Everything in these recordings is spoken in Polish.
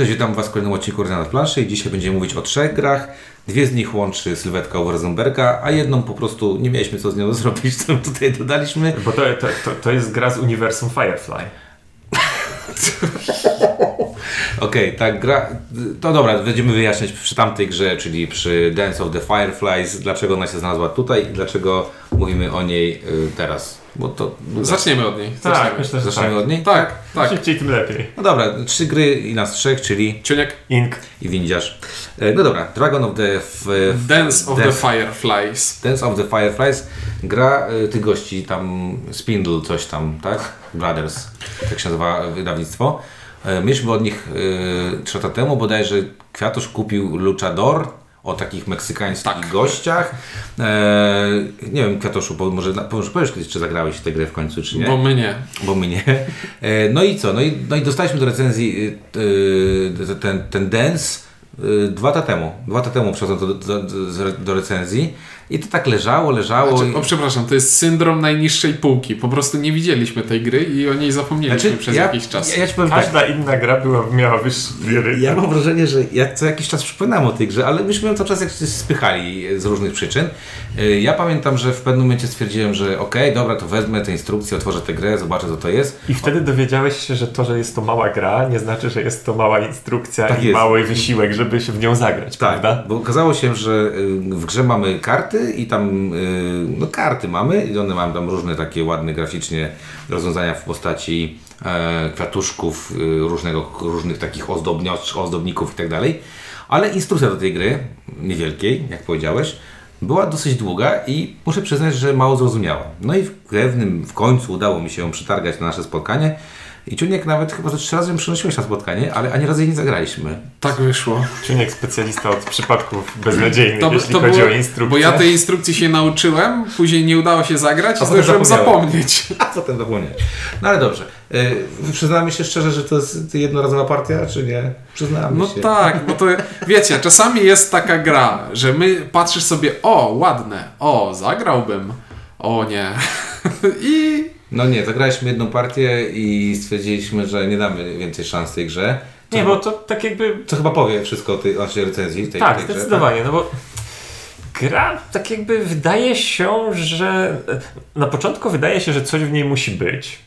Cześć, witam Was w kolejnym odcinku na planszy i dzisiaj będziemy mówić o trzech grach. Dwie z nich łączy sylwetka Uwe Rosenberga, a jedną po prostu nie mieliśmy co z nią zrobić, co tutaj dodaliśmy. Bo to, to, to, to jest gra z uniwersum Firefly. Okej, okay, tak gra. To dobra, będziemy wyjaśniać przy tamtej grze, czyli przy Dance of the Fireflies, dlaczego ona się znalazła tutaj i dlaczego mówimy o niej y, teraz. Bo to. Zaczniemy od niej. Tak, Zaczniemy. myślę, że Zaczniemy tak. od niej? Tak, tak. Szybciej tym lepiej. No dobra, trzy gry i nas trzech, czyli Ciuniek. Ink. i windziarz. E, No dobra, Dragon of the. F, f, Dance of Death- the Fireflies. Dance of the Fireflies. Gra y, tych gości, tam Spindle, coś tam, tak? Brothers, tak się nazywa wydawnictwo. E, Mieliśmy od nich y, trzy lata temu, bodajże Kwiatusz kupił Luchador o takich meksykańskich Tak. gościach. E, nie wiem, Kwiatoszu, bo może, może powiesz kiedyś, czy zagrałeś w tę grę w końcu, czy nie? Bo my nie. bo my nie. E, No i co? No i, no i dostaliśmy do recenzji y, ten, ten dance dwa lata temu. Dwa lata temu przyszedłem do, do, do, do recenzji i to tak leżało, leżało. Znaczy, o, przepraszam, to jest syndrom najniższej półki. Po prostu nie widzieliśmy tej gry i o niej zapomnieliśmy Znaczy, przez ja, jakiś czas. Ja, ja ci powiem tak. Każda inna gra była, miała wyższy. Ja mam wrażenie, że ja co jakiś czas przypominam o tej grze, ale myśmy ją cały czas jak się spychali z różnych przyczyn. Y, Ja pamiętam, że w pewnym momencie stwierdziłem, że okej, dobra, to wezmę tę instrukcję, otworzę tę grę, zobaczę co to jest. I wtedy dowiedziałeś się, że to, że jest to mała gra, nie znaczy, że jest to mała instrukcja Tak i jest. mały wysiłek, żeby się w nią zagrać, prawda? Bo okazało się, że y, w grze mamy karty i tam, y, no karty mamy i one mają tam różne takie ładne graficznie rozwiązania w postaci e, kwiatuszków, y, różnego, różnych takich ozdobnio- ozdobników i tak dalej. Ale instrukcja do tej gry, niewielkiej, jak powiedziałeś, była dosyć długa i muszę przyznać, że mało zrozumiała. No i w pewnym, w końcu udało mi się ją przetargać na nasze spotkanie i Ciuniek nawet chyba ze trzy razy ją przynosiłeś na spotkanie, ale ani razu jej nie zagraliśmy. Tak wyszło. Czuniek specjalista od przypadków beznadziejnych, To, jeśli to chodzi było, o instrukcję. bo ja tej instrukcji się nauczyłem, później nie udało się zagrać i zdążyłem zapomnieć. A potem zapomnieć. No ale dobrze. Yy, przyznamy się szczerze, że to jest jednorazowa partia, czy nie? Przyznamy No się. tak, bo to wiecie, czasami jest taka gra, że my patrzysz sobie, o, ładne, o, zagrałbym, o nie. I No nie, zagraliśmy jedną partię i stwierdziliśmy, że nie damy więcej szans tej grze. To, Nie, bo to tak jakby... to chyba powie wszystko o tej o naszej recenzji. Tej, Tak, tej grze, zdecydowanie, no bo gra tak jakby wydaje się, że... Na początku wydaje się, że coś w niej musi być.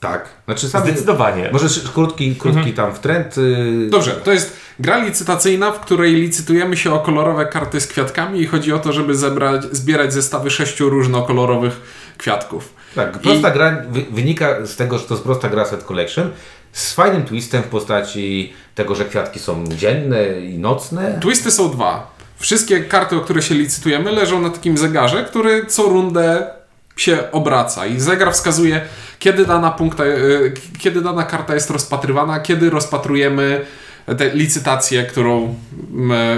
Tak. Znaczy sam... Zdecydowanie. Może krótki, krótki tam wtręt. Yy, Dobrze, to jest gra licytacyjna, w której licytujemy się o kolorowe karty z kwiatkami i chodzi o to, żeby zebrać, zbierać zestawy sześciu różnokolorowych kwiatków. Tak, prosta gra wy, wynika z tego, że to jest prosta gra set collection z fajnym twistem w postaci tego, że kwiatki są dzienne i nocne. Twisty są dwa. Wszystkie karty, o które się licytujemy, leżą na takim zegarze, który co rundę się obraca i zegar wskazuje, kiedy dana, punkta, e, kiedy dana karta jest rozpatrywana, kiedy rozpatrujemy tę licytację, którą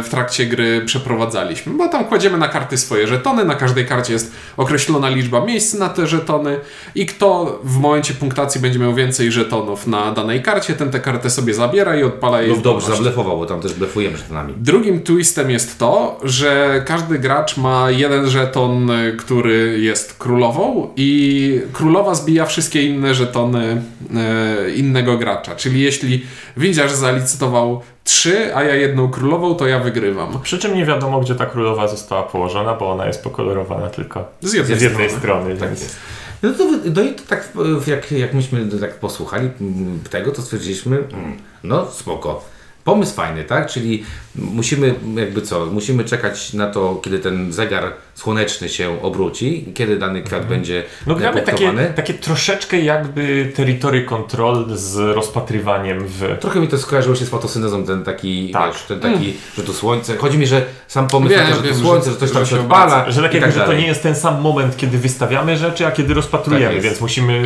w trakcie gry przeprowadzaliśmy. Bo tam kładziemy na karty swoje żetony, na każdej karcie jest określona liczba miejsc na te żetony i kto w momencie punktacji będzie miał więcej żetonów na danej karcie, ten tę kartę sobie zabiera i odpala jej w dobrze zablefował, bo tam też blefujemy żetonami. Drugim twistem jest to, że każdy gracz ma jeden żeton, który jest królową i królowa zbija wszystkie inne żetony e, innego gracza. Czyli jeśli windziarz zalicytował trzy, a ja jedną królową, to ja wygrywam. Przy czym nie wiadomo, gdzie ta królowa została położona, bo ona jest pokolorowana tylko Z jednej, z jednej strony. strony. Tak więc... jest. No to, no i to tak, jak, jak myśmy tak posłuchali mm, tego, to stwierdziliśmy, mm, no spoko. Pomysł fajny, tak? Czyli musimy, jakby co, musimy czekać na to, kiedy ten zegar słoneczny się obróci, kiedy dany kwiat będzie No gramy takie, takie troszeczkę jakby territory control z rozpatrywaniem w... Trochę mi to skojarzyło się z fotosyntezą, ten taki, Tak. wiesz, ten taki, że tu słońce. Chodzi mi, że sam pomysł Wiem, na to, że wiem, to że- słońce, że, coś tam się odpala. Że tak i jakby, że to nie jest ten sam moment, kiedy wystawiamy rzeczy, a kiedy rozpatrujemy, Tak więc musimy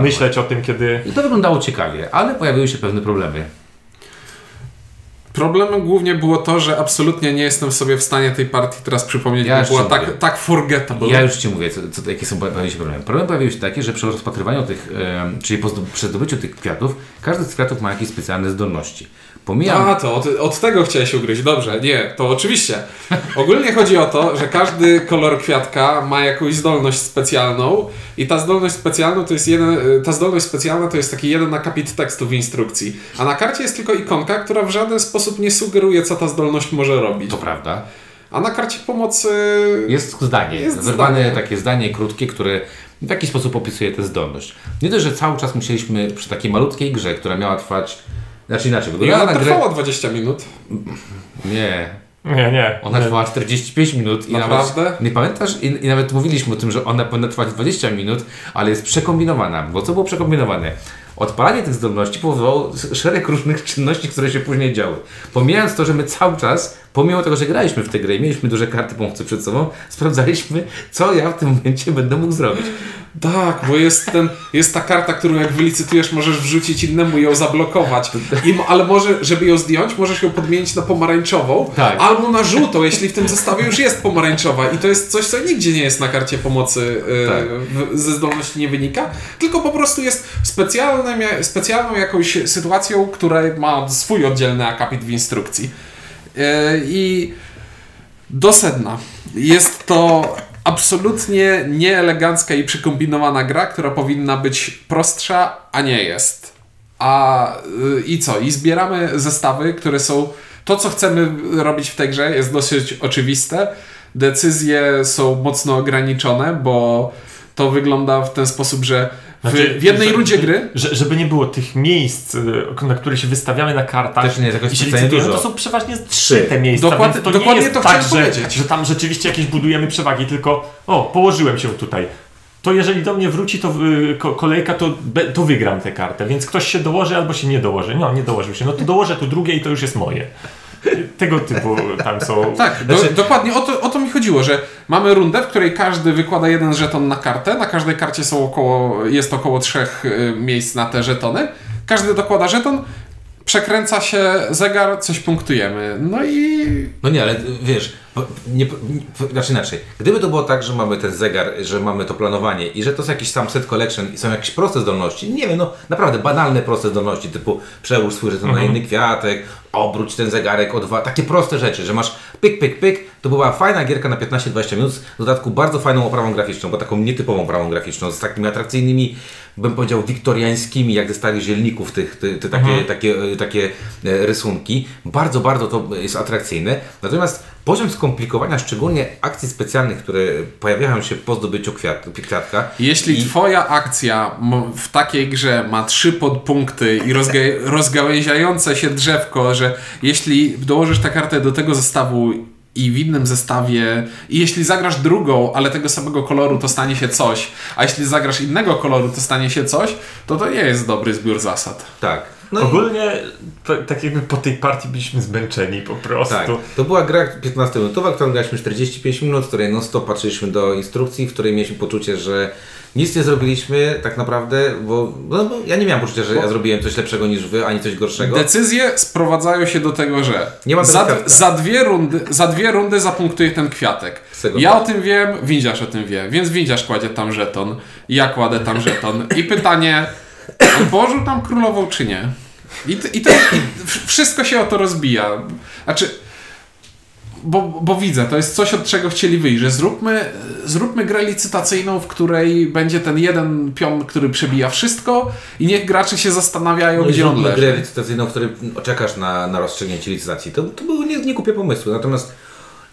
myśleć o tym, kiedy... I to wyglądało ciekawie, ale pojawiły się pewne problemy. Problemem głównie było to, że absolutnie nie jestem sobie w stanie tej partii teraz przypomnieć, Ja bo była tak, mówię. tak forgettable. Ja już Ci mówię, co, co, jakie są pojawiły się problemy. Problem pojawił się taki, że przy rozpatrywaniu tych, czyli po przy zdobyciu tych kwiatów, każdy z kwiatów ma jakieś specjalne zdolności. Pomijam A, to od, od tego chciałeś ugryźć. Dobrze, nie, to oczywiście. Ogólnie chodzi o to, że każdy kolor kwiatka ma jakąś zdolność specjalną i ta zdolność specjalna to jest jeden, ta zdolność specjalna to jest taki jeden akapit tekstu w instrukcji. A na karcie jest tylko ikonka, która w żaden sposób nie sugeruje, co ta zdolność może robić. To prawda. A na karcie pomocy Jest zdanie, Jest wyrwane zdanie. takie zdanie krótkie, które w jakiś sposób opisuje tę zdolność. Nie dość, że cały czas musieliśmy przy takiej malutkiej grze, która miała trwać, znaczy inaczej, wyglądała ona na grę... trwała 20 minut. Nie, Nie, nie. ona nie. trwała 45 minut i Naprawdę? nawet, nie pamiętasz, I, i nawet mówiliśmy o tym, że ona powinna trwać 20 minut, ale jest przekombinowana, bo co było przekombinowane? Odpalanie tych zdolności powodowało szereg różnych czynności, które się później działy. Pomijając to, że my cały czas, pomimo tego, że graliśmy w tę grę i mieliśmy duże karty pomocy przed sobą, sprawdzaliśmy, co ja w tym momencie będę mógł zrobić. Tak, bo jest, ten, jest ta karta, którą jak wylicytujesz, możesz wrzucić innemu i ją zablokować. I, ale może, żeby ją zdjąć, możesz ją podmienić na pomarańczową Tak. albo na żółtą, jeśli w tym zestawie już jest pomarańczowa. I to jest coś, co nigdzie nie jest na karcie pomocy yy, Tak. ze zdolności nie wynika, tylko po prostu jest specjalnym, specjalną jakąś sytuacją, która ma swój oddzielny akapit w instrukcji. Yy, I do sedna. Jest to absolutnie nieelegancka i przykombinowana gra, która powinna być prostsza, a nie jest. A y, i co? I zbieramy zestawy, które są. To, co chcemy robić w tej grze, jest dosyć oczywiste. Decyzje są mocno ograniczone, bo to wygląda w ten sposób, że Znaczy, w jednej że- rundzie gry. Że, żeby nie było tych miejsc, y, na które się wystawiamy na kartach Też nie jest jakoś specjalnie dużo. to są przeważnie trzy te miejsca, Dokładnie- to dokładnie nie jest to tak, że, powiedzieć. że tam rzeczywiście jakieś budujemy przewagi, tylko o, położyłem się tutaj. To jeżeli do mnie wróci to y, ko- kolejka, to, be, to wygram tę kartę, więc ktoś się dołoży albo się nie dołoży. No, nie dołożył się. No to dołożę tu drugie i to już jest moje. Tego typu tam są. Tak, do, Znaczy- dokładnie o to, o to mi chodziło, że mamy rundę, w której każdy wykłada jeden żeton na kartę. Na każdej karcie są około, jest około trzech y, miejsc na te żetony. Każdy dokłada żeton, przekręca się zegar, coś punktujemy. No i No nie, ale wiesz, nie, nie, znaczy inaczej. Gdyby to było tak, że mamy ten zegar, że mamy to planowanie i że to jest jakiś sam set collection i są jakieś proste zdolności, nie wiem, no naprawdę banalne proste zdolności, typu przełóż swój żeton na inny kwiatek, obróć ten zegarek o dwa, takie proste rzeczy, że masz pyk, pyk, pyk, to była fajna gierka na 15-20 minut, z dodatku bardzo fajną oprawą graficzną, bo taką nietypową oprawą graficzną, z takimi atrakcyjnymi, bym powiedział, wiktoriańskimi, jak ze starych zielników, tych, te, te takie, takie, e, takie e, rysunki. Bardzo, bardzo to jest atrakcyjne. Natomiast poziom skomplikowania, szczególnie akcji specjalnych, które pojawiają się po zdobyciu kwiat, kwiatka. jeśli I- twoja akcja w takiej grze ma trzy podpunkty i rozga- rozgałęziające się drzewko, że jeśli dołożysz tę kartę do tego zestawu i w innym zestawie, i jeśli zagrasz drugą, ale tego samego koloru, to stanie się coś, a jeśli zagrasz innego koloru, to stanie się coś, to to nie jest dobry zbiór zasad. Tak. No i- Ogólnie to, tak jakby po tej partii byliśmy zmęczeni po prostu. Tak, to była gra 15-minutowa, którą graliśmy 45 minut, w której non stop patrzyliśmy do instrukcji, w której mieliśmy poczucie, że nic nie zrobiliśmy tak naprawdę, bo, no, bo ja nie miałem poczucia, że ja zrobiłem coś lepszego niż wy, ani coś gorszego. Decyzje sprowadzają się do tego, że Nie ma za, za, dwie rundy, za dwie rundy zapunktuje ten kwiatek. Ja tak. o tym wiem, windziarz o tym wie, więc windziarz kładzie tam żeton, ja kładę tam żeton i pytanie, położył tam królową czy nie? I, t- i, to, i wszystko się o to rozbija. Znaczy, bo, bo widzę, to jest coś, od czego chcieli wyjść, że zróbmy, zróbmy grę licytacyjną, w której będzie ten jeden pion, który przebija wszystko i niech gracze się zastanawiają, No gdzie on zróbmy leży. grę licytacyjną, w której czekasz na, na rozstrzygnięcie licytacji. To, to były nie, nie głupie pomysły. Natomiast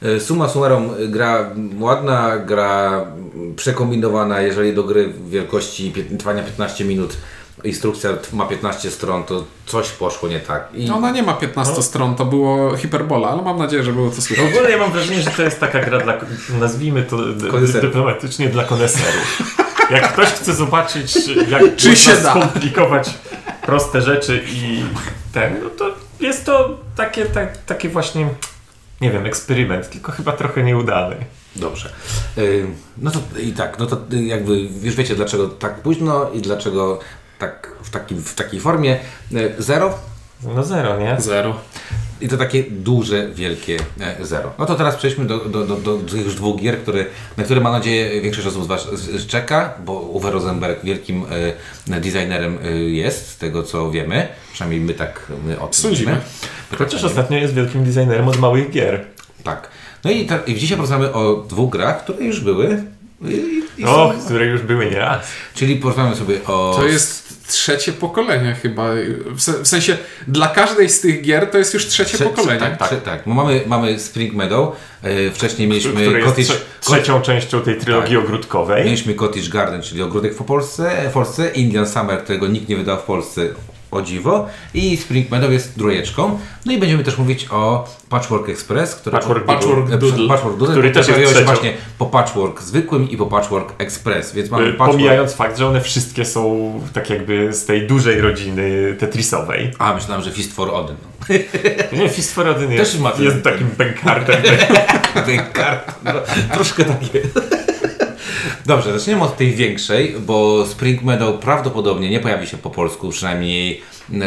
e, summa summarum gra ładna, gra mm, przekombinowana, jeżeli do gry wielkości trwania 15 minut instrukcja ma 15 stron, to coś poszło nie tak. I No, Ona nie ma 15 stron, to było hiperbola, ale mam nadzieję, że było to słychać. Ogólnie ja mam wrażenie, że to jest taka gra dla, nazwijmy to Koneserów. dyplomatycznie, dla koneserów. Jak ktoś chce zobaczyć, jak Czy się da? skomplikować proste rzeczy i ten, no to jest to takie, tak, takie właśnie, nie wiem, eksperyment, tylko chyba trochę nieudany. Dobrze. Y, No to i tak, no to jakby już wiecie dlaczego tak późno i dlaczego tak w, takim, w takiej formie. Y, Zero. No zero, nie? Zero. I to takie duże, wielkie e, zero. No to teraz przejdźmy do, do, do, do tych już dwóch gier, które, na które mam nadzieję większość osób z Was czeka, bo Uwe Rosenberg wielkim e, designerem e, jest, z tego co wiemy. Przynajmniej my tak my o tym Sądzimy. tak Chociaż ostatnio jest wielkim designerem od małych gier. Tak. No i, ta, i dzisiaj porozmawiamy o dwóch grach, które już były. I, i O, są, które już były nieraz. czyli porozmawiamy sobie o... To jest trzecie pokolenie chyba. W, se, w sensie dla każdej z tych gier to jest już trzecie Trze- pokolenie. Tak, tak. tak. Bo mamy, mamy Spring Meadow, e, wcześniej mieliśmy Cottage, trze- trzecią częścią tej trylogii ogródkowej. Mieliśmy Cottage Garden, czyli ogródek w Polsce, w Polsce, Indian Summer, którego nikt nie wydał w Polsce, o dziwo, i Spring Meadow jest trójeczką. No i będziemy też mówić o Patchwork Express, który Patchwork Patchwork e, Doodle, Patchwork Doodle, który też jest się właśnie po Patchwork zwykłym i po Patchwork Express, więc mamy Y, Patchwork... Pomijając fakt, że one wszystkie są tak jakby z tej dużej rodziny Tetrisowej. A, myślałem, że Fist for Odin. Nie, Fist for Odin Też jest, jest takim bękartem. Kart, no, troszkę takie. Dobrze, zaczniemy od tej większej, bo Spring Meadow prawdopodobnie nie pojawi się po polsku, przynajmniej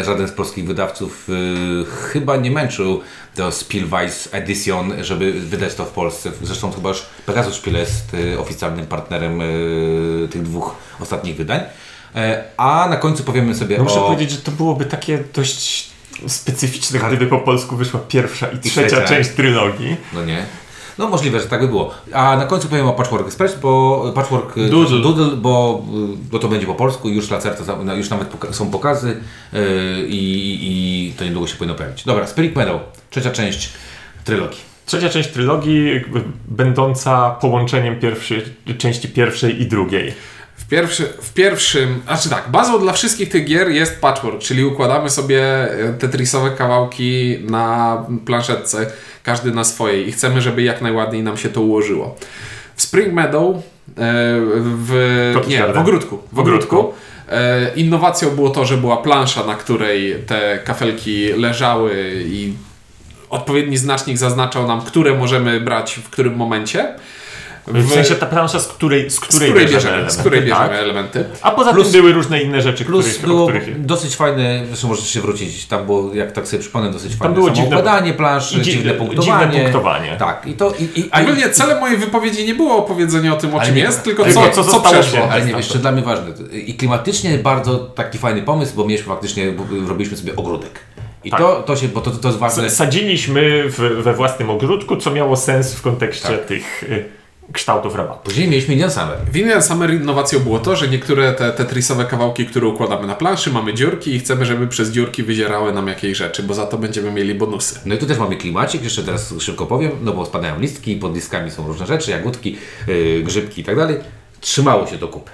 żaden z polskich wydawców y, chyba nie męczył do Spielweiss Edition, żeby wydać to w Polsce. Zresztą chyba już Pegasus Spiele jest y, oficjalnym partnerem y, tych dwóch ostatnich wydań. E, a na końcu powiemy sobie muszę o... powiedzieć, że to byłoby takie dość specyficzne, gdyby po polsku wyszła pierwsza i trzecia trzecia. część trylogii. No nie. No możliwe, że tak by było. A na końcu powiem o Patchwork Express, bo Patchwork y, Doodle. Doodle bo, y, bo to będzie po polsku, już lacerta, już nawet poka- są pokazy yy, i, i to niedługo się powinno pojawić. Dobra, Spirit Meadow, trzecia część trylogii. Trzecia część trylogii, będąca połączeniem pierwszej, części pierwszej i drugiej. W, pierwszy, w pierwszym, znaczy tak, bazą dla wszystkich tych gier jest patchwork, czyli układamy sobie e, tetrisowe kawałki na planszetce, każdy na swojej i chcemy, żeby jak najładniej nam się to ułożyło. W Spring Meadow, e, w, nie, w ogródku, w ogródku e, innowacją było to, że była plansza, na której te kafelki leżały i odpowiedni znacznik zaznaczał nam, które możemy brać w którym momencie. W, sensie ta plansza, z której, z z której, której bierzemy bierzemy, z elementy, której bierzemy tak? elementy. A poza Plus- tym były różne inne rzeczy, Plus których, było których... dosyć fajne, zresztą możecie się wrócić, tam było, jak tak sobie przypomnę, dosyć fajne było dziwne- samoukładanie planszy, i dzi- dziwne dziwne punktowanie. punktowanie. Tak, i to... I, i, a- Ogólnie celem mojej wypowiedzi nie było opowiedzenie o tym, o czym nie- jest, tylko tylko co, co co, przeszło. się. Ale nie, tak, jeszcze tak. dla mnie ważne. I klimatycznie bardzo taki fajny pomysł, bo mieliśmy faktycznie, bo robiliśmy sobie ogródek. I Tak. to, to się, bo to, to jest ważne. Sadziliśmy w, we własnym ogródku, co miało sens w kontekście Tak. tych y, kształtów rabatu. Później mieliśmy Indian Summer. W Indian Summer innowacją było to, że niektóre te tetrisowe kawałki, które układamy na planszy, mamy dziurki i chcemy, żeby przez dziurki wyzierały nam jakieś rzeczy, bo za to będziemy mieli bonusy. No i tu też mamy klimacik, jeszcze teraz szybko powiem, no bo spadają listki, pod listkami są różne rzeczy, jagódki, yy, grzybki i tak dalej. Trzymało się do kupy.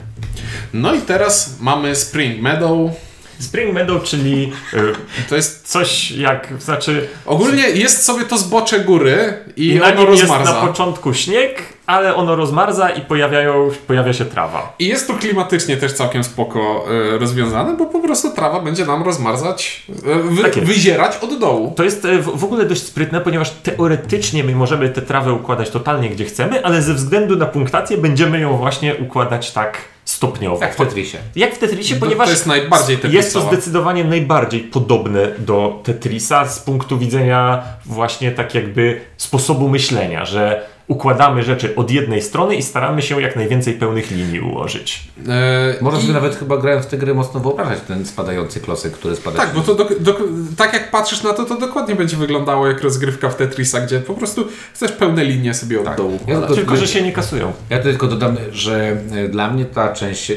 No i teraz mamy Spring Meadow. Spring Meadow, czyli y, To jest coś jak, znaczy ogólnie jest sobie to zbocze góry i, i na ono nim jest rozmarza. na początku śnieg, ale ono rozmarza i pojawiają, pojawia się trawa. I jest to klimatycznie też całkiem spoko e, rozwiązane, bo po prostu trawa będzie nam rozmarzać, e, wy, Tak wyzierać od dołu. To jest w ogóle dość sprytne, ponieważ teoretycznie my możemy tę trawę układać totalnie gdzie chcemy, ale ze względu na punktację będziemy ją właśnie układać tak stopniowo. Jak w Tetrisie. Jak w Tetrisie, To- ponieważ to jest najbardziej jest to zdecydowanie najbardziej podobne do Tetrisa z punktu widzenia właśnie tak jakby sposobu myślenia, że układamy rzeczy od jednej strony i staramy się jak najwięcej pełnych linii ułożyć. E, Można i- sobie nawet chyba grając w tę grę mocno wyobrażać ten spadający klosek, który spada. Tak, bo to dok- dok- tak jak patrzysz na to, to dokładnie będzie wyglądało jak rozgrywka w Tetrisa, gdzie po prostu chcesz pełne linie sobie od Tak. dołu Ja to- Tylko, że się nie kasują. Ja tylko dodam, że e, dla mnie ta część, e,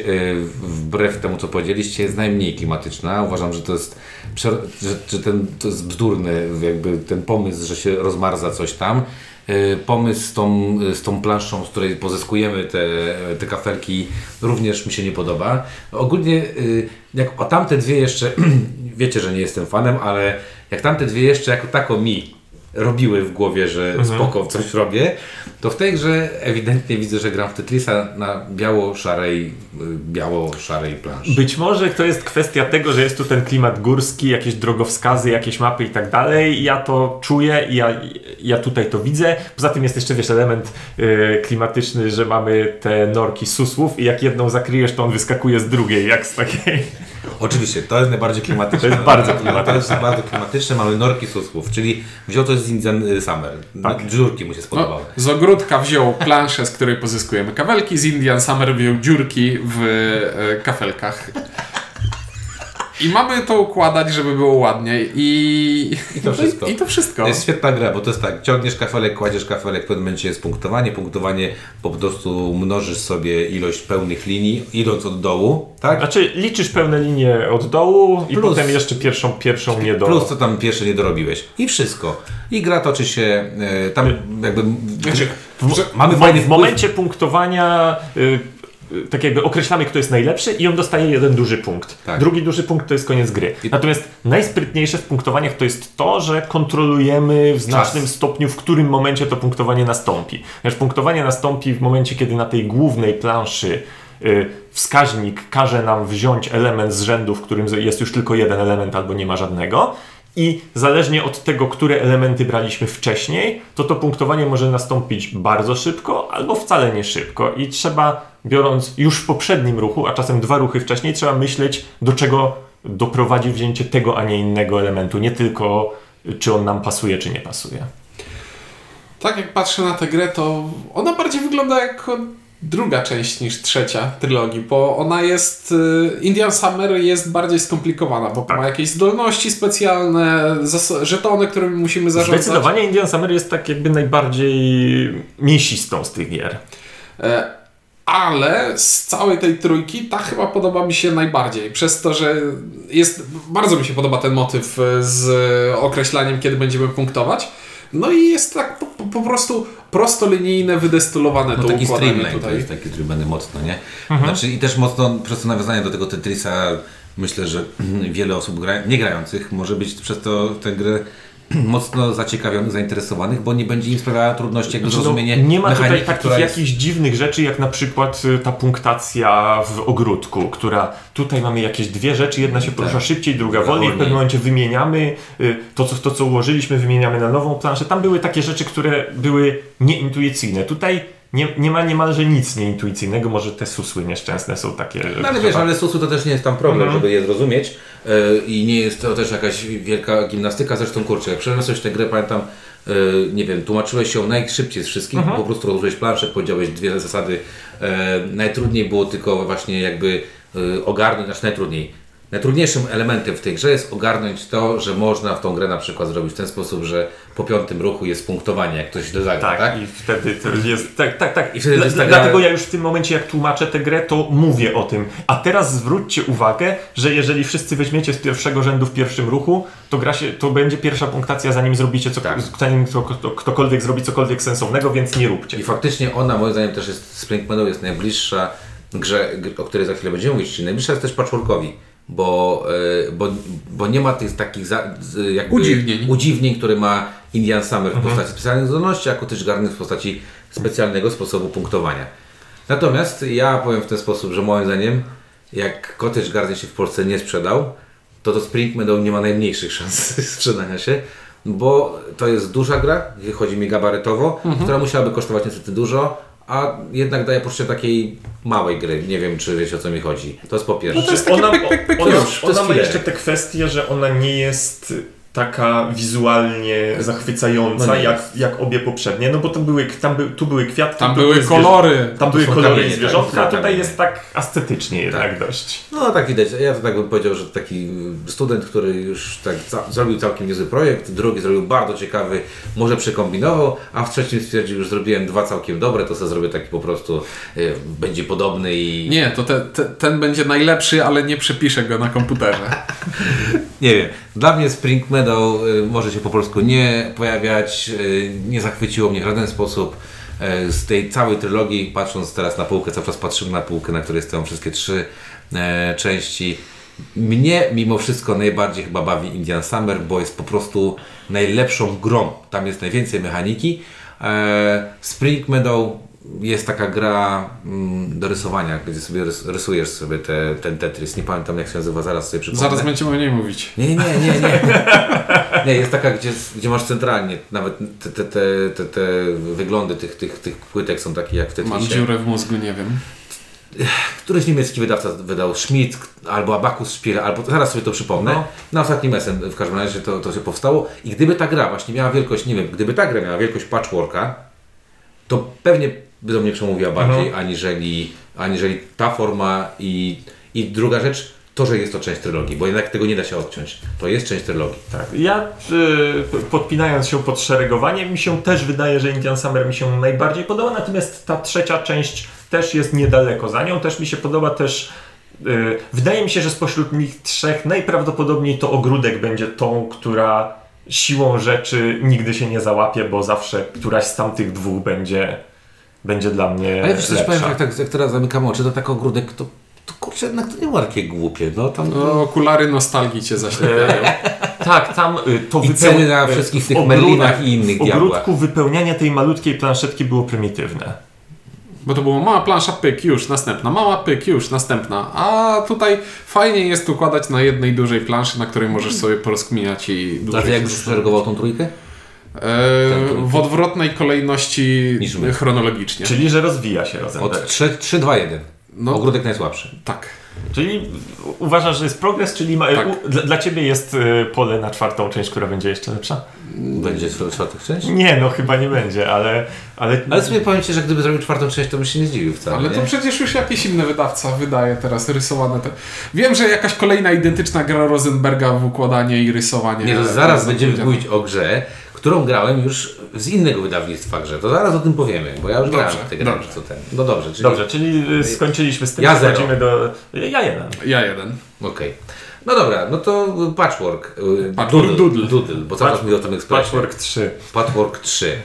wbrew temu co powiedzieliście, jest najmniej klimatyczna. Uważam, że to jest, że, że ten, to jest bzdurny jakby ten pomysł, że się rozmarza coś tam. E, Pomysł z tą, z tą planszą, z której pozyskujemy te, te kafelki, również mi się nie podoba. Ogólnie, e, jak o tamte dwie jeszcze, wiecie, że nie jestem fanem, ale jak tamte dwie jeszcze jako tako mi robiły w głowie, że spoko, coś robię, to w tej grze ewidentnie widzę, że gram w Tetrisa na biało-szarej, y, biało-szarej planszy. Być może to jest kwestia tego, że jest tu ten klimat górski, jakieś drogowskazy, jakieś mapy i tak dalej. Ja to czuję i ja, ja tutaj to widzę. Poza tym jest jeszcze, wiesz, element e, klimatyczny, że mamy te norki susłów i jak jedną zakryjesz, to on wyskakuje z drugiej, jak z takiej... Oczywiście, to jest najbardziej klimatyczne. To jest bardzo To klimatyczne. jest bardzo klimatyczne, mamy norki susłów, czyli wziął to z Indian y, Summer. Tak. Dziurki mu się No, spodobały. z ogródka wziął planszę, z której pozyskujemy kabelki, z Indian Summer wziął dziurki w e, kafelkach. I mamy to układać, żeby było ładniej i... I to wszystko. I, to wszystko. To jest świetna gra, bo to jest tak, ciągniesz kafelek, kładziesz kafelek, w pewnym momencie jest punktowanie, punktowanie po prostu mnożysz sobie ilość pełnych linii, idąc od dołu, tak? Znaczy liczysz pełne linie od dołu i Plus- potem jeszcze pierwszą, pierwszą nie do... Plus co tam pierwsze nie dorobiłeś. I wszystko. I gra toczy się e, tam jakby... Znaczy, że- mamy w, fajny w wpływ- momencie punktowania y, y, tak jakby określamy, kto jest najlepszy i on dostaje jeden duży punkt. Tak. Drugi duży punkt to jest koniec gry. Natomiast najsprytniejsze w punktowaniach to jest to, że kontrolujemy w znacznym stopniu, w którym momencie to punktowanie nastąpi. Ponieważ punktowanie nastąpi w momencie, kiedy na tej głównej planszy y, wskaźnik każe nam wziąć element z rzędu, w którym jest już tylko jeden element albo nie ma żadnego. I zależnie od tego, które elementy braliśmy wcześniej, to to punktowanie może nastąpić bardzo szybko albo wcale nie szybko. I trzeba, biorąc już w poprzednim ruchu, a czasem dwa ruchy wcześniej, trzeba myśleć, do czego doprowadzi wzięcie tego, a nie innego elementu. Nie tylko, czy on nam pasuje, czy nie pasuje. Tak jak patrzę na tę grę, to ona bardziej wygląda jako druga część niż trzecia trylogii, bo ona jest... y, Indian Summer jest bardziej skomplikowana, bo Tak. ma jakieś zdolności specjalne, żetony, którymi musimy zarządzać. Zdecydowanie Indian Summer jest tak jakby najbardziej mięsistą z tych gier. E, Ale z całej tej trójki ta chyba podoba mi się najbardziej. Przez to, że jest. Bardzo mi się podoba ten motyw e, z określaniem, kiedy będziemy punktować. No i jest tak po, po, po prostu prostolinijne, wydestylowane No to taki streamline to tutaj. jest taki mocno, nie? Znaczy i też mocno przez to nawiązanie do tego Tetrisa myślę, że wiele osób gra, nie grających może być przez to tę grę mocno zaciekawionych, zainteresowanych, bo nie będzie im sprawiała trudności jakby Znaczy, no, zrozumienie nie ma tutaj takich jest- jakichś dziwnych rzeczy, jak na przykład y, ta punktacja w ogródku, która tutaj mamy jakieś dwie rzeczy, jedna się porusza Tak. szybciej, druga wolniej, w pewnym momencie wymieniamy y, to co, to, co ułożyliśmy, wymieniamy na nową planszę. Tam były takie rzeczy, które były nieintuicyjne. Tutaj nie, nie ma niemalże nic nieintuicyjnego, może te susły nieszczęsne są takie. No ale wiesz, ale susu to też nie jest tam problem, Mhm. żeby je zrozumieć yy, i nie jest to też jakaś wielka gimnastyka, zresztą kurczę, jak przeniosłeś tę grę, pamiętam, yy, nie wiem, tłumaczyłeś ją najszybciej z wszystkich, Mhm. po prostu rozłożyłeś planszę, powiedziałeś dwie zasady, yy, najtrudniej było tylko właśnie jakby ogarnąć, znaczy najtrudniej, Najtrudniejszym elementem w tej grze jest ogarnąć to, że można w tą grę na przykład zrobić w ten sposób, że po piątym ruchu jest punktowanie, jak ktoś źle zagra, Tak, tak? i wtedy to jest. Tak, tak, tak. I wtedy jest taka- Dlatego ja już w tym momencie, jak tłumaczę tę grę, to mówię o tym. A teraz zwróćcie uwagę, że jeżeli wszyscy weźmiecie z pierwszego rzędu w pierwszym ruchu, to gra się, to będzie pierwsza punktacja, zanim zrobicie co, Tak. zanim kto, kto, ktokolwiek zrobi cokolwiek sensownego, więc nie róbcie. I faktycznie ona moim zdaniem też jest, Spring Meadow jest najbliższa grze, gr- o której za chwilę będziemy mówić, czyli najbliższa jest też patchworkowi, bo, e, bo, bo nie ma tych takich za, jakby Udziwnień. udziwnień, które ma Indian Summer w postaci specjalnych zdolności, a Cottage Garden w postaci specjalnego sposobu punktowania. Natomiast ja powiem w ten sposób, że moim zdaniem jak Cottage Garden się w Polsce nie sprzedał, to to Spring Meadow nie ma najmniejszych szans sprzedania się, bo to jest duża gra, chodzi mi gabarytowo, która musiałaby kosztować niestety dużo, a jednak daje poczucie takiej małej gry. Nie wiem, czy wiecie o co mi chodzi. To jest po pierwsze. No to jest takie ona, pyk, pyk, pyk, ona, już, to jest ona ma jeszcze te kwestie, że ona nie jest taka wizualnie zachwycająca No jak, jak obie poprzednie, no bo to były, tam by, tu były kwiatki, Tam tu były kolory. Tam były kolory kamienie, i tak, zwierzątka, a tak, tutaj kamienie. jest tak estetycznie jednak dość. No tak widać. Ja to tak bym powiedział, że taki student, który już tak ca- zrobił całkiem niezły projekt, drugi zrobił bardzo ciekawy, może przekombinował, a w trzecim stwierdził, już zrobiłem dwa całkiem dobre, to sobie zrobię taki po prostu, y, będzie podobny i... Nie, to te, te, ten będzie najlepszy, ale nie przepiszę go na komputerze. Nie wiem. Dla mnie Spring Meadow y, może się po polsku nie pojawiać, y, nie zachwyciło mnie w żaden sposób. Y, z tej całej trylogii, patrząc teraz na półkę, cały czas patrzymy na półkę, na której stoją wszystkie trzy części. Mnie mimo wszystko najbardziej chyba bawi Indian Summer, bo jest po prostu najlepszą grą. Tam jest najwięcej mechaniki. E, Spring Meadow jest taka gra mm, do rysowania, gdzie sobie rys- rysujesz sobie te, ten Tetris. Nie pamiętam jak się nazywa, zaraz sobie przypomnę. Zaraz będziemy o niej mówić. Nie, nie, nie, nie. Nie, jest taka, gdzie, gdzie masz centralnie, nawet te, te, te, te, wyglądy tych, tych, tych płytek są takie jak w Mam Tetrisie. dziurę w mózgu, nie wiem. Któryś niemiecki wydawca wydał Schmidt albo Abacus Spiele, albo zaraz sobie to przypomnę. No. Na ostatnim SM w każdym razie to, to się powstało. I gdyby ta gra właśnie miała wielkość, nie wiem, gdyby ta gra miała wielkość patchworka, to pewnie by do mnie przemówiła bardziej, aniżeli, aniżeli ta forma i, i druga rzecz, to, że jest to część trylogii, bo jednak tego nie da się odciąć. To jest część trylogii. Tak. Ja y, podpinając się pod szeregowanie, mi się też wydaje, że Indian Summer mi się najbardziej podoba, natomiast ta trzecia część też jest niedaleko za nią, też mi się podoba, też y, wydaje mi się, że spośród nich trzech najprawdopodobniej to Ogródek będzie tą, która siłą rzeczy nigdy się nie załapie, bo zawsze któraś z tamtych dwóch będzie, będzie dla mnie Ale wiesz, też powiem, że jak, tak, jak teraz zamykam oczy, to tak ogródek, to, to kurczę, jednak to nie było takie głupie. No, tam, No, okulary nostalgii cię zaślepiają. Tak, tam y, to I ceny na y, wszystkich w tych Merlinach i innych W ogródku diabłach. wypełnianie tej malutkiej planszetki było prymitywne. Bo to było mała plansza, pyk, już następna, mała pyk, już następna. A tutaj fajnie jest układać na jednej dużej planszy, na której możesz sobie porozkminiać i A dłużej ty jak szeregował tą trójkę? E, w odwrotnej kolejności chronologicznie. Czyli, że rozwija się Rosenberg. Od 3, 3 2, 1. No. Ogródek najsłabszy. Tak. Czyli uważasz, że jest progres, czyli ma, Tak. u, dla, dla ciebie jest y, pole na czwartą część, która będzie jeszcze lepsza? Będzie czwarta część? Nie, no chyba nie będzie, ale... Ale, Ale sobie powiem Ci, że gdyby zrobił czwartą część, to bym się nie zdziwił wcale. Ale to nie? przecież już jakiś inny wydawca wydaje teraz rysowane te. Wiem, że jakaś kolejna identyczna gra Rosenberga w układanie i rysowanie. Nie, to zaraz To będziemy będzie- mówić o grze, którą grałem już z innego wydawnictwa grze. To zaraz o tym powiemy, bo ja już Dobrze, grałem w tę grę. dobrze. Co ten. No dobrze, czyli... Dobrze, czyli y, skończyliśmy z tym, Ja przechodzimy do... Ja jeden. Ja jeden. Okej. No dobra, no to Patchwork. y, Patchwork Doodle, Doodle. Doodle, bo cały czas mi o tym ekspresie. Patchwork 3. Patchwork 3.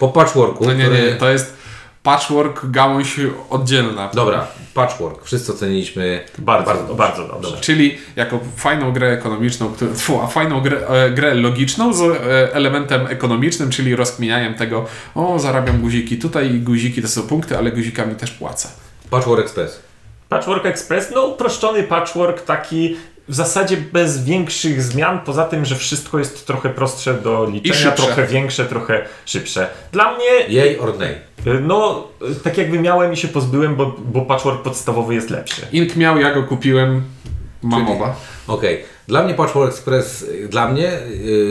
Po Patchworku, No nie, który... nie, to jest patchwork, gałąź oddzielna. Dobra, Patchwork. Wszyscy oceniliśmy Bardzo, bardzo bardzo, dobrze. dobrze. Czyli jako fajną grę ekonomiczną, a fajną grę, e, grę logiczną z e, elementem ekonomicznym, czyli rozkminianiem tego, o zarabiam guziki tutaj i guziki to są punkty, ale guzikami też płacę. Patchwork Express. Patchwork Express, no uproszczony patchwork, taki w zasadzie bez większych zmian, poza tym, że wszystko jest trochę prostsze do liczenia, trochę większe, trochę szybsze. Dla mnie, Yay or nay? y, no, y, tak jakby miałem i się pozbyłem, bo, bo patchwork podstawowy jest lepszy. Ink miał, ja go kupiłem, mam Czyli- oba. Okej. Dla mnie Patchwork Express, y, dla mnie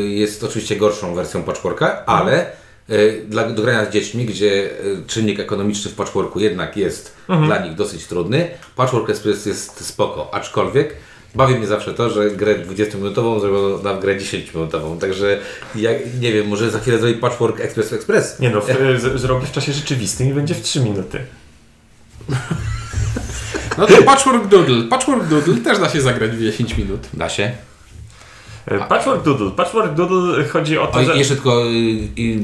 jest oczywiście gorszą wersją Patchworka, ale dla, do grania z dziećmi, gdzie czynnik ekonomiczny w Patchworku jednak jest dla nich dosyć trudny, Patchwork Express jest spoko, aczkolwiek bawi mnie zawsze to, że grę 20-minutową zrobiono na grę 10-minutową, także ja nie wiem, może za chwilę zrobi Patchwork Express Express. Nie no, w, z, zrobi w czasie rzeczywistym i będzie w 3 minuty. No to Patchwork Doodle. Patchwork Doodle też da się zagrać w 10 minut. Da się. Y, Patchwork Doodle. Patchwork Doodle chodzi o to, O, że... i jeszcze tylko y,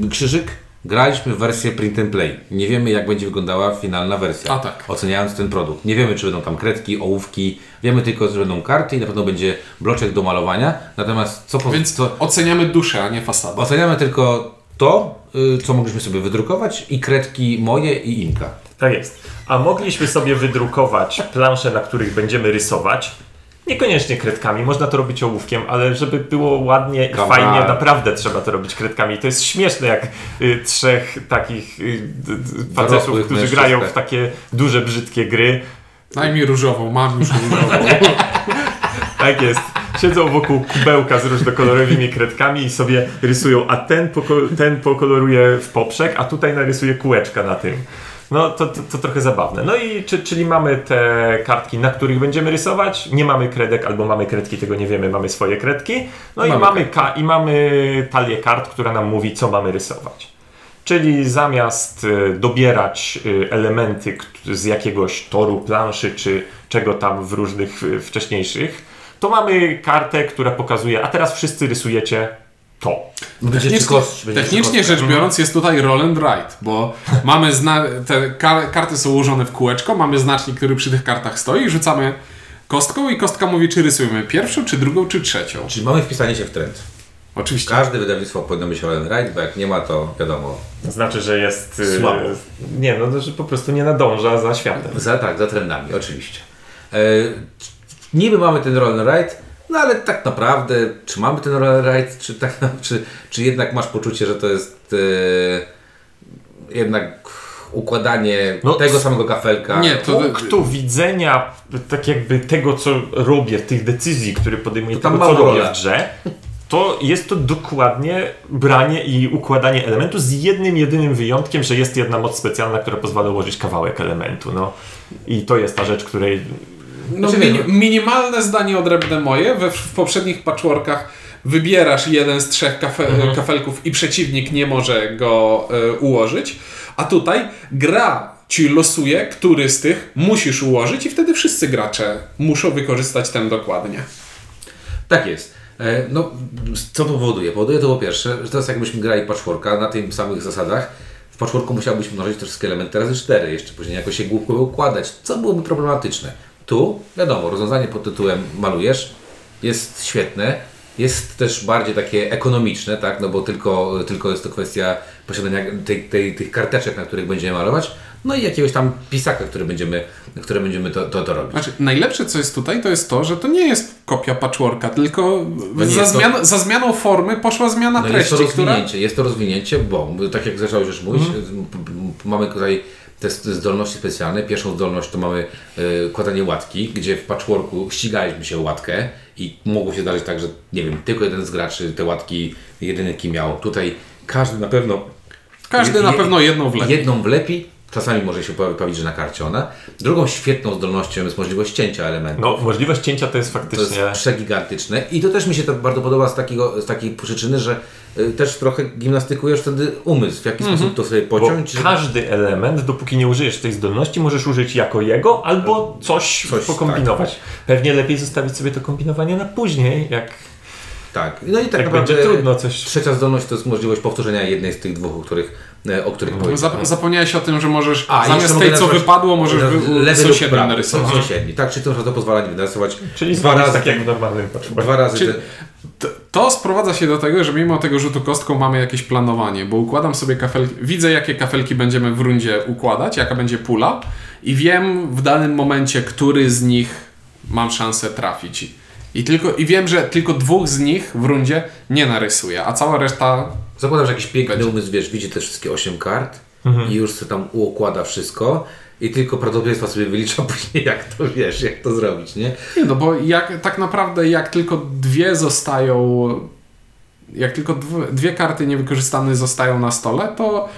y, krzyżyk. Graliśmy w wersję print and play. Nie wiemy, jak będzie wyglądała finalna wersja. A tak. Oceniając ten produkt. Nie wiemy, czy będą tam kredki, ołówki. Wiemy tylko, że będą karty i na pewno będzie bloczek do malowania. Natomiast co po, Więc co, oceniamy duszę, a nie fasadę. oceniamy tylko to, y, co mogliśmy sobie wydrukować i kredki moje i Inka. Tak jest. A mogliśmy sobie wydrukować plansze, na których będziemy rysować. Niekoniecznie kredkami, można to robić ołówkiem, ale żeby było ładnie i fajnie, naprawdę trzeba to robić kredkami. To jest śmieszne, jak y, trzech takich y, facetów, Dorosłych którzy mężczyzn, grają tak. w takie duże, brzydkie gry. Daj mi różową, mam już różową. Tak jest. Siedzą wokół kubełka z różnokolorowymi kredkami i sobie rysują, a ten, poko- ten pokoloruje w poprzek, a tutaj narysuje kółeczka na tym. No to, to, to trochę zabawne. No i czy, czyli mamy te kartki, na których będziemy rysować. Nie mamy kredek, albo mamy kredki, tego nie wiemy, mamy swoje kredki. No i Mamy mamy, ka- i mamy talię kart, która nam mówi, co mamy rysować. Czyli zamiast y, dobierać y, elementy z jakiegoś toru, planszy czy czego tam w różnych y, wcześniejszych, to mamy kartę, która pokazuje, a teraz wszyscy rysujecie to. Będzie Technicznie, czy kość, technicznie rzecz biorąc jest tutaj roll and write, bo mamy zna- te kar- karty są ułożone w kółeczko, mamy znacznik, który przy tych kartach stoi i rzucamy kostką i kostka mówi, czy rysujemy pierwszą, czy drugą, czy trzecią. Czyli mamy wpisanie się w trend. Oczywiście. Każde wydawnictwo powinno mieć Roll and Ride, bo jak nie ma, to wiadomo. To znaczy, że jest. y, Słabo. Nie, no, że po prostu nie nadąża za światem. Za, tak, za trendami, oczywiście. E, niby mamy ten roll and ride, no ale tak naprawdę, czy mamy ten roll and ride, czy, tak, czy, czy jednak masz poczucie, że to jest e, jednak układanie No, tego samego kafelka. Nie, to- punktu widzenia tak jakby tego, co robię, tych decyzji, które podejmuję, To tam tego, co robię w grze, to jest to dokładnie branie i układanie elementu z jednym, jedynym wyjątkiem, że jest jedna moc specjalna, która pozwala ułożyć kawałek elementu. No. I to jest ta rzecz, której No, Znaczy, mini, minimalne zdanie odrębne moje. We, w poprzednich patchworkach wybierasz jeden z trzech kafe, Mhm. kafelków i przeciwnik nie może go e, ułożyć. A tutaj gra ci losuje, który z tych musisz ułożyć i wtedy wszyscy gracze muszą wykorzystać ten dokładnie. Tak jest. E, No, co powoduje? Powoduje to po pierwsze, że teraz jakbyśmy grali patchworka na tych samych zasadach, w patchworku musiałbyś mnożyć te wszystkie elementy razy 4, jeszcze później jakoś się głupio układać, co byłoby problematyczne. Tu, wiadomo, rozwiązanie pod tytułem malujesz jest świetne, jest też bardziej takie ekonomiczne, tak, no bo tylko, tylko jest to kwestia posiadania tej, tej, tych karteczek, na których będziemy malować, no i jakiegoś tam pisaka, który będziemy, które będziemy to, to, to robić. Znaczy, najlepsze co jest tutaj, to jest to, że to nie jest kopia patchworka, tylko No za, to- zmian, za zmianą formy poszła zmiana No jest to treści, która... rozwinięcie, jest to rozwinięcie, bo tak jak zacząłeś już mówić, p- mamy tutaj te zdolności specjalne. Pierwszą zdolność to mamy y, kładanie łatki, gdzie w patchworku ścigaliśmy się o łatkę i mogło się zdarzyć tak, że nie wiem, tylko jeden z graczy te łatki jedynki miał. Tutaj każdy na pewno Każdy je- na pewno jedną wlepi. jedną wlepi. Czasami może się pojawić, że na karcie ona. Drugą świetną zdolnością jest możliwość cięcia elementu. no, możliwość cięcia to jest To faktycznie... jest przegigantyczne i to też mi się to bardzo podoba z, takiego, z takiej przyczyny, że y, też trochę gimnastykujesz wtedy umysł, w jaki sposób to sobie Bo pociąć. żeby- każdy element, dopóki nie użyjesz tej zdolności, możesz użyć jako jego albo coś, Coś, pokombinować. Pewnie lepiej zostawić sobie to kombinowanie na później, jak, Tak, no i tak jak naprawdę będzie trudno coś... trzecia zdolność to jest możliwość powtórzenia jednej z tych dwóch, o których, o których Zap- powiedziałem. zapomniałeś o tym, że możesz A, zamiast tej, co wypadło, możesz sąsiedni narysować. Sąsiedni, tak, czyli to, że to pozwala nie narysować Czyli dwa razy, tak jak w normalnym dwa razy Czyli- To, to sprowadza się do tego, że mimo tego rzutu kostką mamy jakieś planowanie, bo układam sobie kafelki, widzę jakie kafelki będziemy w rundzie układać, jaka będzie pula i wiem w danym momencie, który z nich mam szansę trafić. I, tylko, I wiem, że tylko dwóch z nich w rundzie nie narysuję, a cała reszta Zakładam, że jakiś piękny Będzie. umysł, wiesz, widzi te wszystkie 8 kart Mhm. i już sobie tam układa wszystko i tylko prawdopodobieństwa sobie wylicza później, jak to wiesz, jak to zrobić, nie? Nie, no bo jak, tak naprawdę jak tylko dwie zostają, jak tylko dwie karty niewykorzystane zostają na stole, to,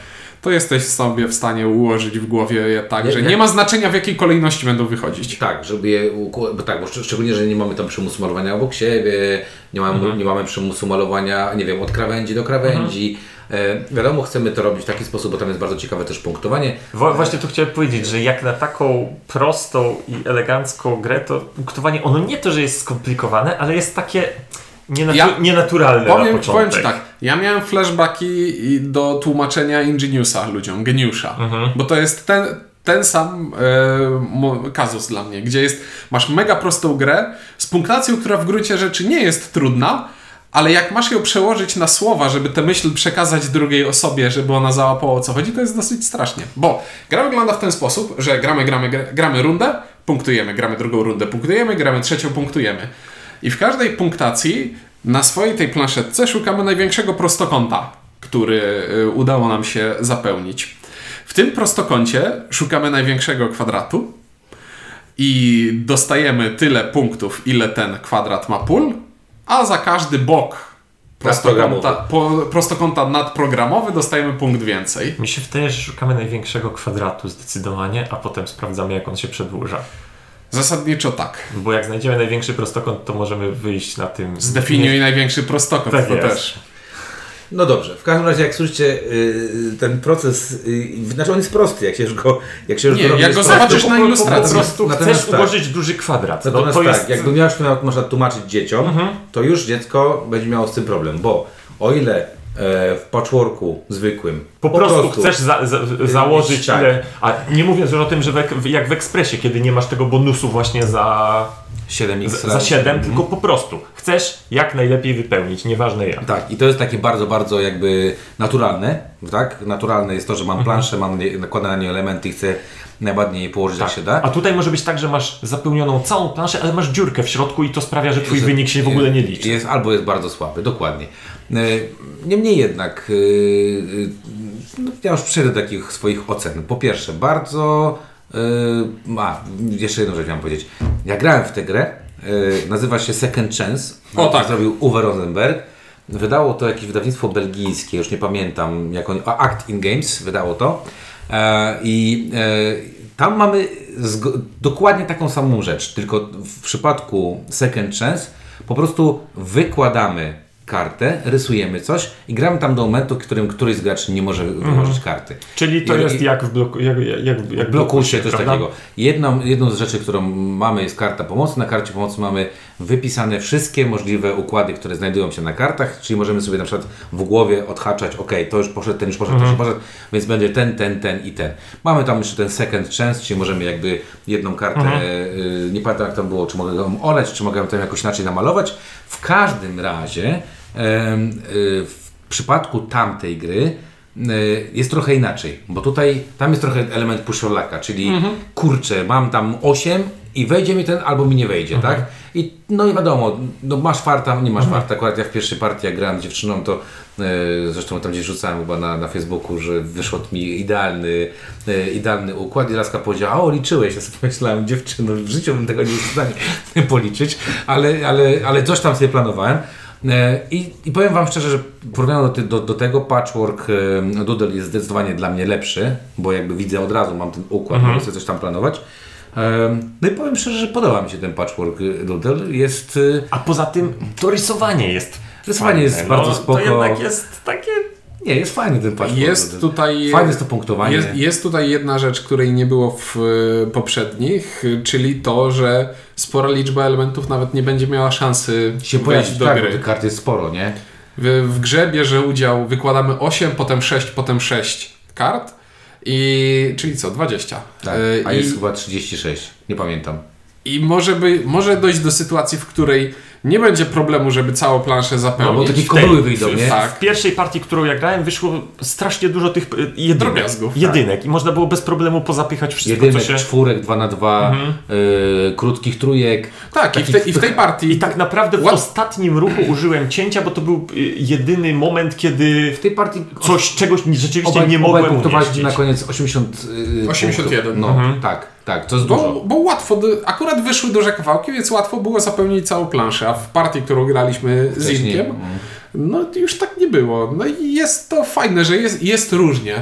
to jesteś sobie w stanie ułożyć w głowie je tak, Nie, że nie. nie ma znaczenia w jakiej kolejności będą wychodzić. Tak, żeby je bo tak, bo szcz- szczególnie, że nie mamy tam przymusu malowania obok siebie, nie mamy, Mhm. nie mamy przymusu malowania, nie wiem, od krawędzi do krawędzi. E, wiadomo, chcemy to robić w taki sposób, bo tam jest bardzo ciekawe też punktowanie. Wa- Właśnie to chciałem powiedzieć, że jak na taką prostą i elegancką grę, to punktowanie, ono nie to, że jest skomplikowane, ale jest takie nienatu- Ja nienaturalne na Powiem, początek. powiem Ci tak, ja miałem flashbacki do tłumaczenia Ingeniusa ludziom, geniusza, Mhm. bo to jest ten, ten sam e, kazus dla mnie, gdzie jest, masz mega prostą grę z punktacją, która w gruncie rzeczy nie jest trudna, ale jak masz ją przełożyć na słowa, żeby tę myśl przekazać drugiej osobie, żeby ona załapała o co chodzi, to jest dosyć strasznie. Bo gra wygląda w ten sposób, że gramy, gramy, gra- gramy rundę, punktujemy, gramy drugą rundę, punktujemy, gramy trzecią, punktujemy. I w każdej punktacji na swojej tej planszetce szukamy największego prostokąta, który y, udało nam się zapełnić. W tym prostokącie szukamy największego kwadratu i dostajemy tyle punktów, ile ten kwadrat ma pól, a za każdy bok prostokąta, po, prostokąta nadprogramowy dostajemy punkt więcej. Mi się wydaje, że szukamy największego kwadratu zdecydowanie, a potem sprawdzamy, jak on się przedłuża. Zasadniczo tak. Bo jak znajdziemy największy prostokąt, to możemy wyjść na tym. Zdefiniuj największy prostokąt, Tak to jest. też. No dobrze, w każdym razie jak słyszycie, yy, ten proces, yy, znaczy on jest prosty, jak się już go, jak się już Nie, go jak go zobaczysz na po, po, ilustracji. prostu Natomiast chcesz tak. ułożyć duży kwadrat. To, Natomiast to tak, jest... jakby miałeś to można tłumaczyć dzieciom, Mhm. to już dziecko będzie miało z tym problem, bo o ile w patchworku zwykłym Po, prostu, chcesz za, za, założyć tak. ile. A nie mówiąc już o tym, że w, jak w ekspresie, kiedy nie masz tego bonusu właśnie za, 7x za, za 7, tylko po prostu chcesz jak najlepiej wypełnić, nieważne jak. Tak, i to jest takie bardzo, bardzo jakby naturalne, tak? Naturalne jest to, że Mhm. mam planszę, mam nakładane na nie elementy i chcę najładniej je położyć jak się da. A tutaj może być tak, że masz zapełnioną całą planszę, ale masz dziurkę w środku i to sprawia, że twój wynik się w ogóle nie liczy. Jest, albo jest bardzo słaby, dokładnie. E, Niemniej jednak, e, e, no, ja już przejdę do takich swoich ocen. Po pierwsze, bardzo. A, jeszcze jedną rzecz miałem powiedzieć. Ja grałem w tę grę. Nazywa się Second Chance. O, tak. Zrobił Uwe Rosenberg. Wydało to jakieś wydawnictwo belgijskie, już nie pamiętam, jak oni, a Act in Games wydało to. I tam mamy dokładnie taką samą rzecz, tylko w przypadku Second Chance po prostu wykładamy kartę, rysujemy coś i gramy tam do momentu, w którym któryś z graczy nie może wyłożyć karty. Czyli to I- jest jak w bloku, jak, jak, jak, blokusie coś prawda? takiego. Jedną, jedną z rzeczy, którą mamy jest karta pomocy. Na karcie pomocy mamy wypisane wszystkie możliwe układy, które znajdują się na kartach, czyli możemy sobie na przykład w głowie odhaczać, ok, to już poszedł, ten już poszedł, ten już poszedł, więc będzie ten, ten, ten i ten. Mamy tam jeszcze ten second chance, czyli możemy jakby jedną kartę, y, nie pamiętam jak tam było, czy mogę ją oleć, czy mogę ją tam jakoś inaczej namalować. W każdym razie w przypadku tamtej gry y, jest trochę inaczej, bo tutaj tam jest trochę element puszolaka, czyli kurczę, mam tam 8 i wejdzie mi ten, albo mi nie wejdzie, tak? I no i wiadomo, no masz farta, nie masz farta. Akurat ja w pierwszej partii jak grałem z dziewczyną, to e, zresztą tam gdzieś rzucałem chyba na, na Facebooku, że wyszło mi idealny, e, idealny układ i Laska powiedziała, o liczyłeś, ja sobie pomyślałem, dziewczyno, w życiu bym tego nie był w stanie policzyć, ale, ale, ale coś tam sobie planowałem. E, I, I powiem Wam szczerze, że porównano do, do, do tego Patchwork Doodle jest zdecydowanie dla mnie lepszy, bo jakby widzę od razu, mam ten układ, mogę sobie coś tam planować. No i powiem szczerze, że podoba mi się ten Patchwork e, Doodle. Jest... e, A poza tym to rysowanie jest Rysowanie fajne, jest bardzo spoko. To jednak jest takie... Nie, jest fajny ten Patchwork Jest tutaj. Fajne jest to punktowanie. Jest, jest tutaj jedna rzecz, której nie było w y, poprzednich, czyli to, że spora liczba elementów nawet nie będzie miała szansy się pojawić, do tak, gry. tych kart jest sporo, nie? W, w grze bierze udział, wykładamy 8, potem 6, potem 6 kart. I czyli co, 20. Tak, Y, a i, jest chyba 36, nie pamiętam. I może, by, może dojść do sytuacji, w której nie będzie problemu, żeby całą planszę No, zapełnić. bo takie kobyły wyjdą, nie? tak. W pierwszej partii, którą ja grałem, wyszło strasznie dużo tych y, jedynek. Drobiazgów, tak. Jedynek. I można było bez problemu pozapychać wszystko, Jedynek, co się... czwórek, 2 na 2 y, krótkich trójek. Tak, i w, te, i w tej partii I tak naprawdę w Łat- ostatnim ruchu użyłem cięcia, bo to był y, jedyny moment, kiedy W tej partii coś, czegoś rzeczywiście obaj, nie obaj mogłem punktowaliśmy umieścić. na koniec 80 y, 81. punktów. No, tak, tak, to jest Bo, dużo. bo łatwo, akurat wyszły duże kawałki, więc łatwo było zapełnić całą planszę, a w partii, którą graliśmy z Inkiem, no już tak nie było. No i jest to fajne, że jest, jest różnie.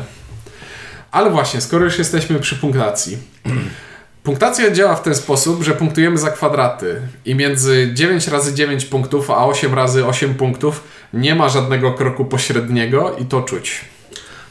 Ale właśnie, skoro już jesteśmy przy punktacji. Punktacja działa w ten sposób, że punktujemy za kwadraty i między 9 razy 9 punktów, a 8 razy 8 punktów nie ma żadnego kroku pośredniego i to czuć.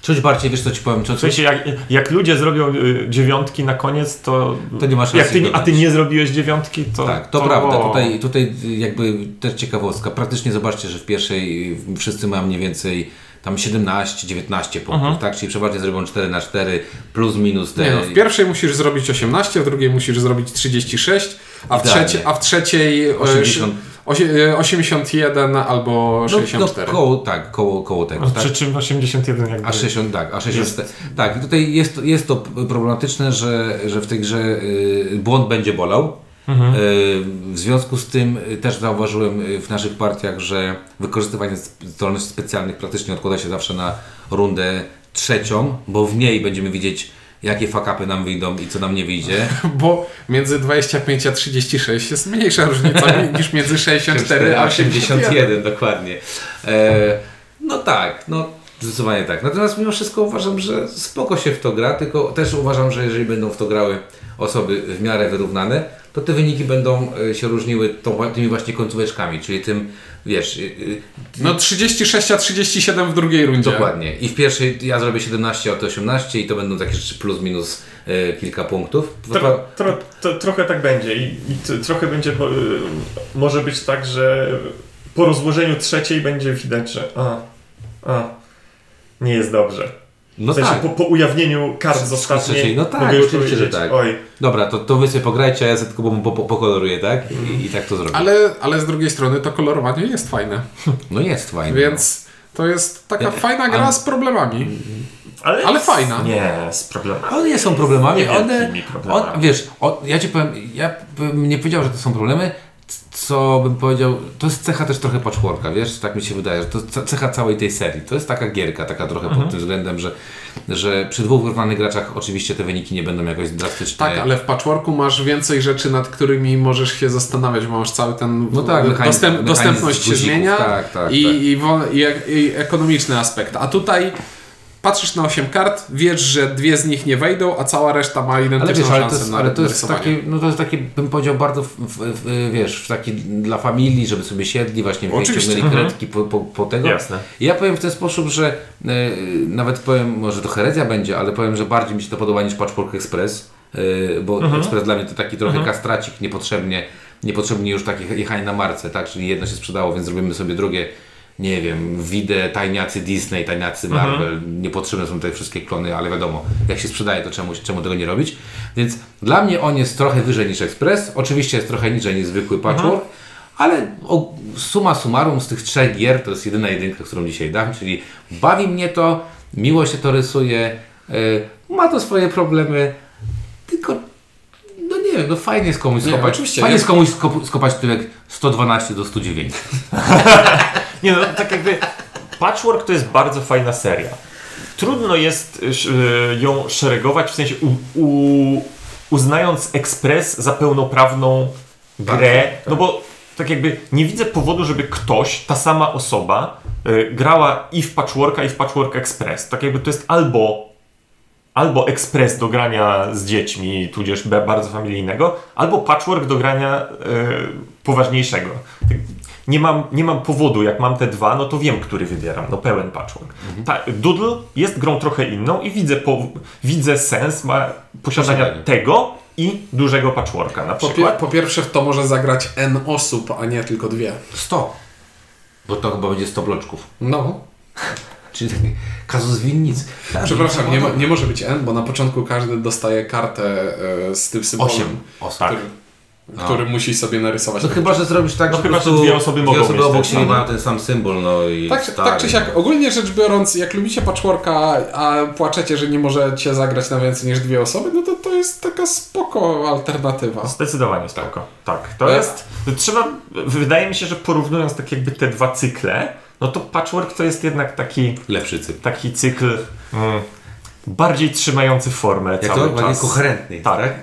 Czuć bardziej, wiesz co ci powiem, co W sensie, jak, jak ludzie zrobią y, dziewiątki na koniec, to... To nie ma szans Jak ty, a ty nie zrobiłeś dziewiątki, to... Tak, to, prawda. Tutaj, tutaj jakby też ciekawostka. Praktycznie zobaczcie, że w pierwszej wszyscy mają mniej więcej tam 17-19 punktów, tak? Czyli przeważnie zrobią 4 na 4 plus minus te... Nie no, w pierwszej musisz zrobić 18, w drugiej musisz zrobić 36, a w, trzecie, a w trzeciej e, 80. osie- e, 81 albo no, 64. no, koło, tak, koło, koło tego. No, tak? Przy czym 81 jakby... A 60, tak, a 60, tak. I tutaj jest, jest to problematyczne, że, że w tej grze y, błąd będzie bolał. Y, w związku z tym y, też zauważyłem y, w naszych partiach, że wykorzystywanie zdolności specjalnych praktycznie odkłada się zawsze na rundę trzecią, bo w niej będziemy widzieć, jakie fakapy nam wyjdą i co nam nie wyjdzie. Bo między 25 a 36 jest mniejsza różnica niż między 64 a 81. 81, dokładnie. E, no tak, no zdecydowanie tak. Natomiast mimo wszystko uważam, że spoko się w to gra, tylko też uważam, że jeżeli będą w to grały osoby w miarę wyrównane, to te wyniki będą e, się różniły tą, tymi właśnie końcóweczkami, czyli tym, wiesz, y, y, No 36 a 37 w drugiej rundzie. dokładnie. I w pierwszej ja zrobię 17, a to 18 i to będą takie rzeczy plus minus e, kilka punktów. Tro, tro, to, trochę tak będzie i, i trochę będzie, bo, y, może być tak, że po rozłożeniu trzeciej będzie widać, że a, a, nie jest dobrze. No w sensie tak. po, po ujawnieniu kart z ostatniej no tak, mogę już oczywiście, że tak. oj, Dobra, to, to wy sobie pograjcie, a ja sobie tylko po, po, pokoloruję, tak? I, I tak to zrobię. Ale, ale z drugiej strony to kolorowanie jest fajne. No jest fajnie. Więc to jest taka Ja- fajna gra z problemami. ale, Ale fajna. Nie, z problemami. One nie są problemami, one, problemami. on, wiesz, o, ja ci powiem, ja bym nie powiedział, że to są problemy, co bym powiedział, to jest cecha też trochę patchworka, wiesz, tak mi się wydaje, że to ce- cecha całej tej serii. To jest taka gierka, taka trochę Mhm. pod tym względem, że, że przy dwóch wyrwanych graczach oczywiście te wyniki nie będą jakoś drastycznie... Tak, ale w patchworku masz więcej rzeczy, nad którymi możesz się zastanawiać, bo masz cały ten No tak, mechanizm- dostęp, mechanizm dostępność się zmienia tak, tak, i, tak. I, i, i ekonomiczny aspekt. A tutaj patrzysz na 8 kart, wiesz, że dwie z nich nie wejdą, a cała reszta ma Ale identyczną wiesz, ale to szansę jest, na ale to jest takie, no to jest takie, bym powiedział, bardzo, w, w, w, wiesz, taki dla familii, żeby sobie siedli, właśnie wyciągnęli Mhm. kredki po, po, po tego. Jasne. I ja powiem w ten sposób, że e, nawet powiem, może to herezja będzie, ale powiem, że bardziej mi się to podoba niż Patchwork Express, e, bo Mhm. Express dla mnie to taki trochę kastracik niepotrzebnie, niepotrzebnie już takie jechanie na marce, tak, czyli jedno się sprzedało, więc zrobimy sobie drugie, nie wiem, widzę tajniacy Disney, tajniacy Mhm. Marvel, niepotrzebne są te wszystkie klony, ale wiadomo, jak się sprzedaje, to czemu, czemu tego nie robić, więc dla mnie on jest trochę wyżej niż Express, oczywiście jest trochę niżej niż zwykły Patchwork, ale o, suma summarum z tych trzech gier to jest jedyna jedynka, którą dzisiaj dam, czyli bawi mnie to, miło się to rysuje, y, ma to swoje problemy, tylko nie wiem, no fajnie jest komuś Nie, skopać, oczywiście, fajnie jest komuś skop, skopać tyłek 112 do 109. Nie no, tak jakby Patchwork to jest bardzo fajna seria. Trudno jest y, y, ją szeregować, w sensie u, u, uznając Express za pełnoprawną grę, tak. no bo tak jakby nie widzę powodu, żeby ktoś, ta sama osoba, y, grała i w Patchworka, i w Patchwork Express. Tak jakby to jest albo albo Express do grania z dziećmi, tudzież bardzo familijnego, albo Patchwork do grania e, poważniejszego. Tak, Nie mam, nie mam powodu, jak mam te dwa, no to wiem, który wybieram, no pełen Patchwork. Ta, Doodle jest grą trochę inną i widzę, po, widzę sens ma posiadania Posiadanie. tego i dużego Patchworka na Po, przykład. pie, po pierwsze w to może zagrać N osób, a nie tylko dwie. 100. Bo to chyba będzie 100 bloczków. No. Czyli taki kazus winnic. Przepraszam, nie, mo- nie może być N, bo na początku każdy dostaje kartę e, z tym symbolem, 8 osób. Tak. który, który musi sobie narysować. No chyba, że zrobisz tak, No że chyba, po prostu że dwie osoby mogą dwie osoby mieć obok ten siebie sam. mają ten sam symbol, no i Tak, stary, tak czy siak, no. ogólnie rzecz biorąc, jak lubicie patchworka, a płaczecie, że nie możecie zagrać na więcej niż dwie osoby, no to to jest taka spoko alternatywa. Zdecydowanie spoko. Tak, to Ale- jest. Trzeba. Wydaje mi się, że porównując tak jakby te dwa cykle, no to patchwork to jest jednak taki, Lepszy cykl. taki cykl mm, bardziej trzymający formę Jak to? cały Bardziej czas. koherentny. Tak.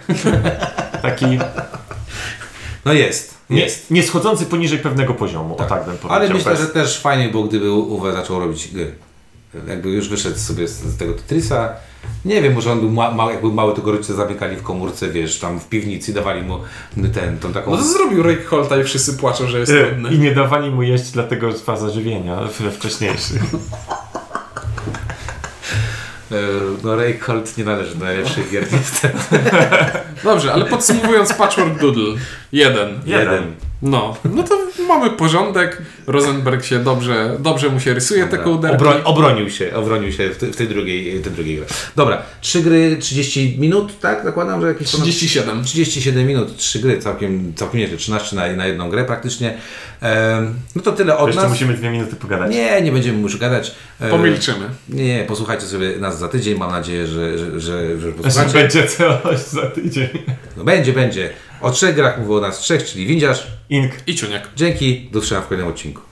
Taki No jest. nie, Jest. nie schodzący poniżej pewnego poziomu, o tak bym powiedział. Ale myślę, bez- że też fajnie było, gdyby Uwe zaczął robić gry. Jakby już wyszedł sobie z, z tego Tetrisa. Nie wiem, może on był ma, jak był mały, to go rodzice zamykali w komórce, wiesz, tam w piwnicy dawali mu ten, tą taką... No to zrobił Rick Holta i wszyscy płaczą, że jest E, trudny. I nie dawali mu jeść dlatego z faza żywienia we wcześniejszych. E, No Ray Colt nie należy do najlepszych gier niestety. Dobrze, ale podsumowując Patchwork Doodle. Jeden. Jeden. No, no to mamy porządek. Rosenberg się dobrze, dobrze mu się rysuje te kołderki. Obroń, obronił się, obronił się w, te, w tej drugiej, tej drugiej grze. Dobra, trzy gry, 30 minut, tak? Zakładam, że jakieś... ponad- 37. 37 minut, trzy gry, całkiem, całkiem nieźle, 13 na, na jedną grę praktycznie. Em, no to tyle od Jeszcze nas. musimy dwie minuty pogadać. Nie, nie będziemy już gadać. E, Pomilczymy. Nie, posłuchajcie sobie nas za tydzień. Mam nadzieję, że, że, że, że Że posłuchacie. będzie coś za tydzień. No, będzie, będzie. O trzech grach mówił o nas trzech, czyli Windziarz. Ink. I ciuniek. Dzięki, do usłyszenia w kolejnym odcinku.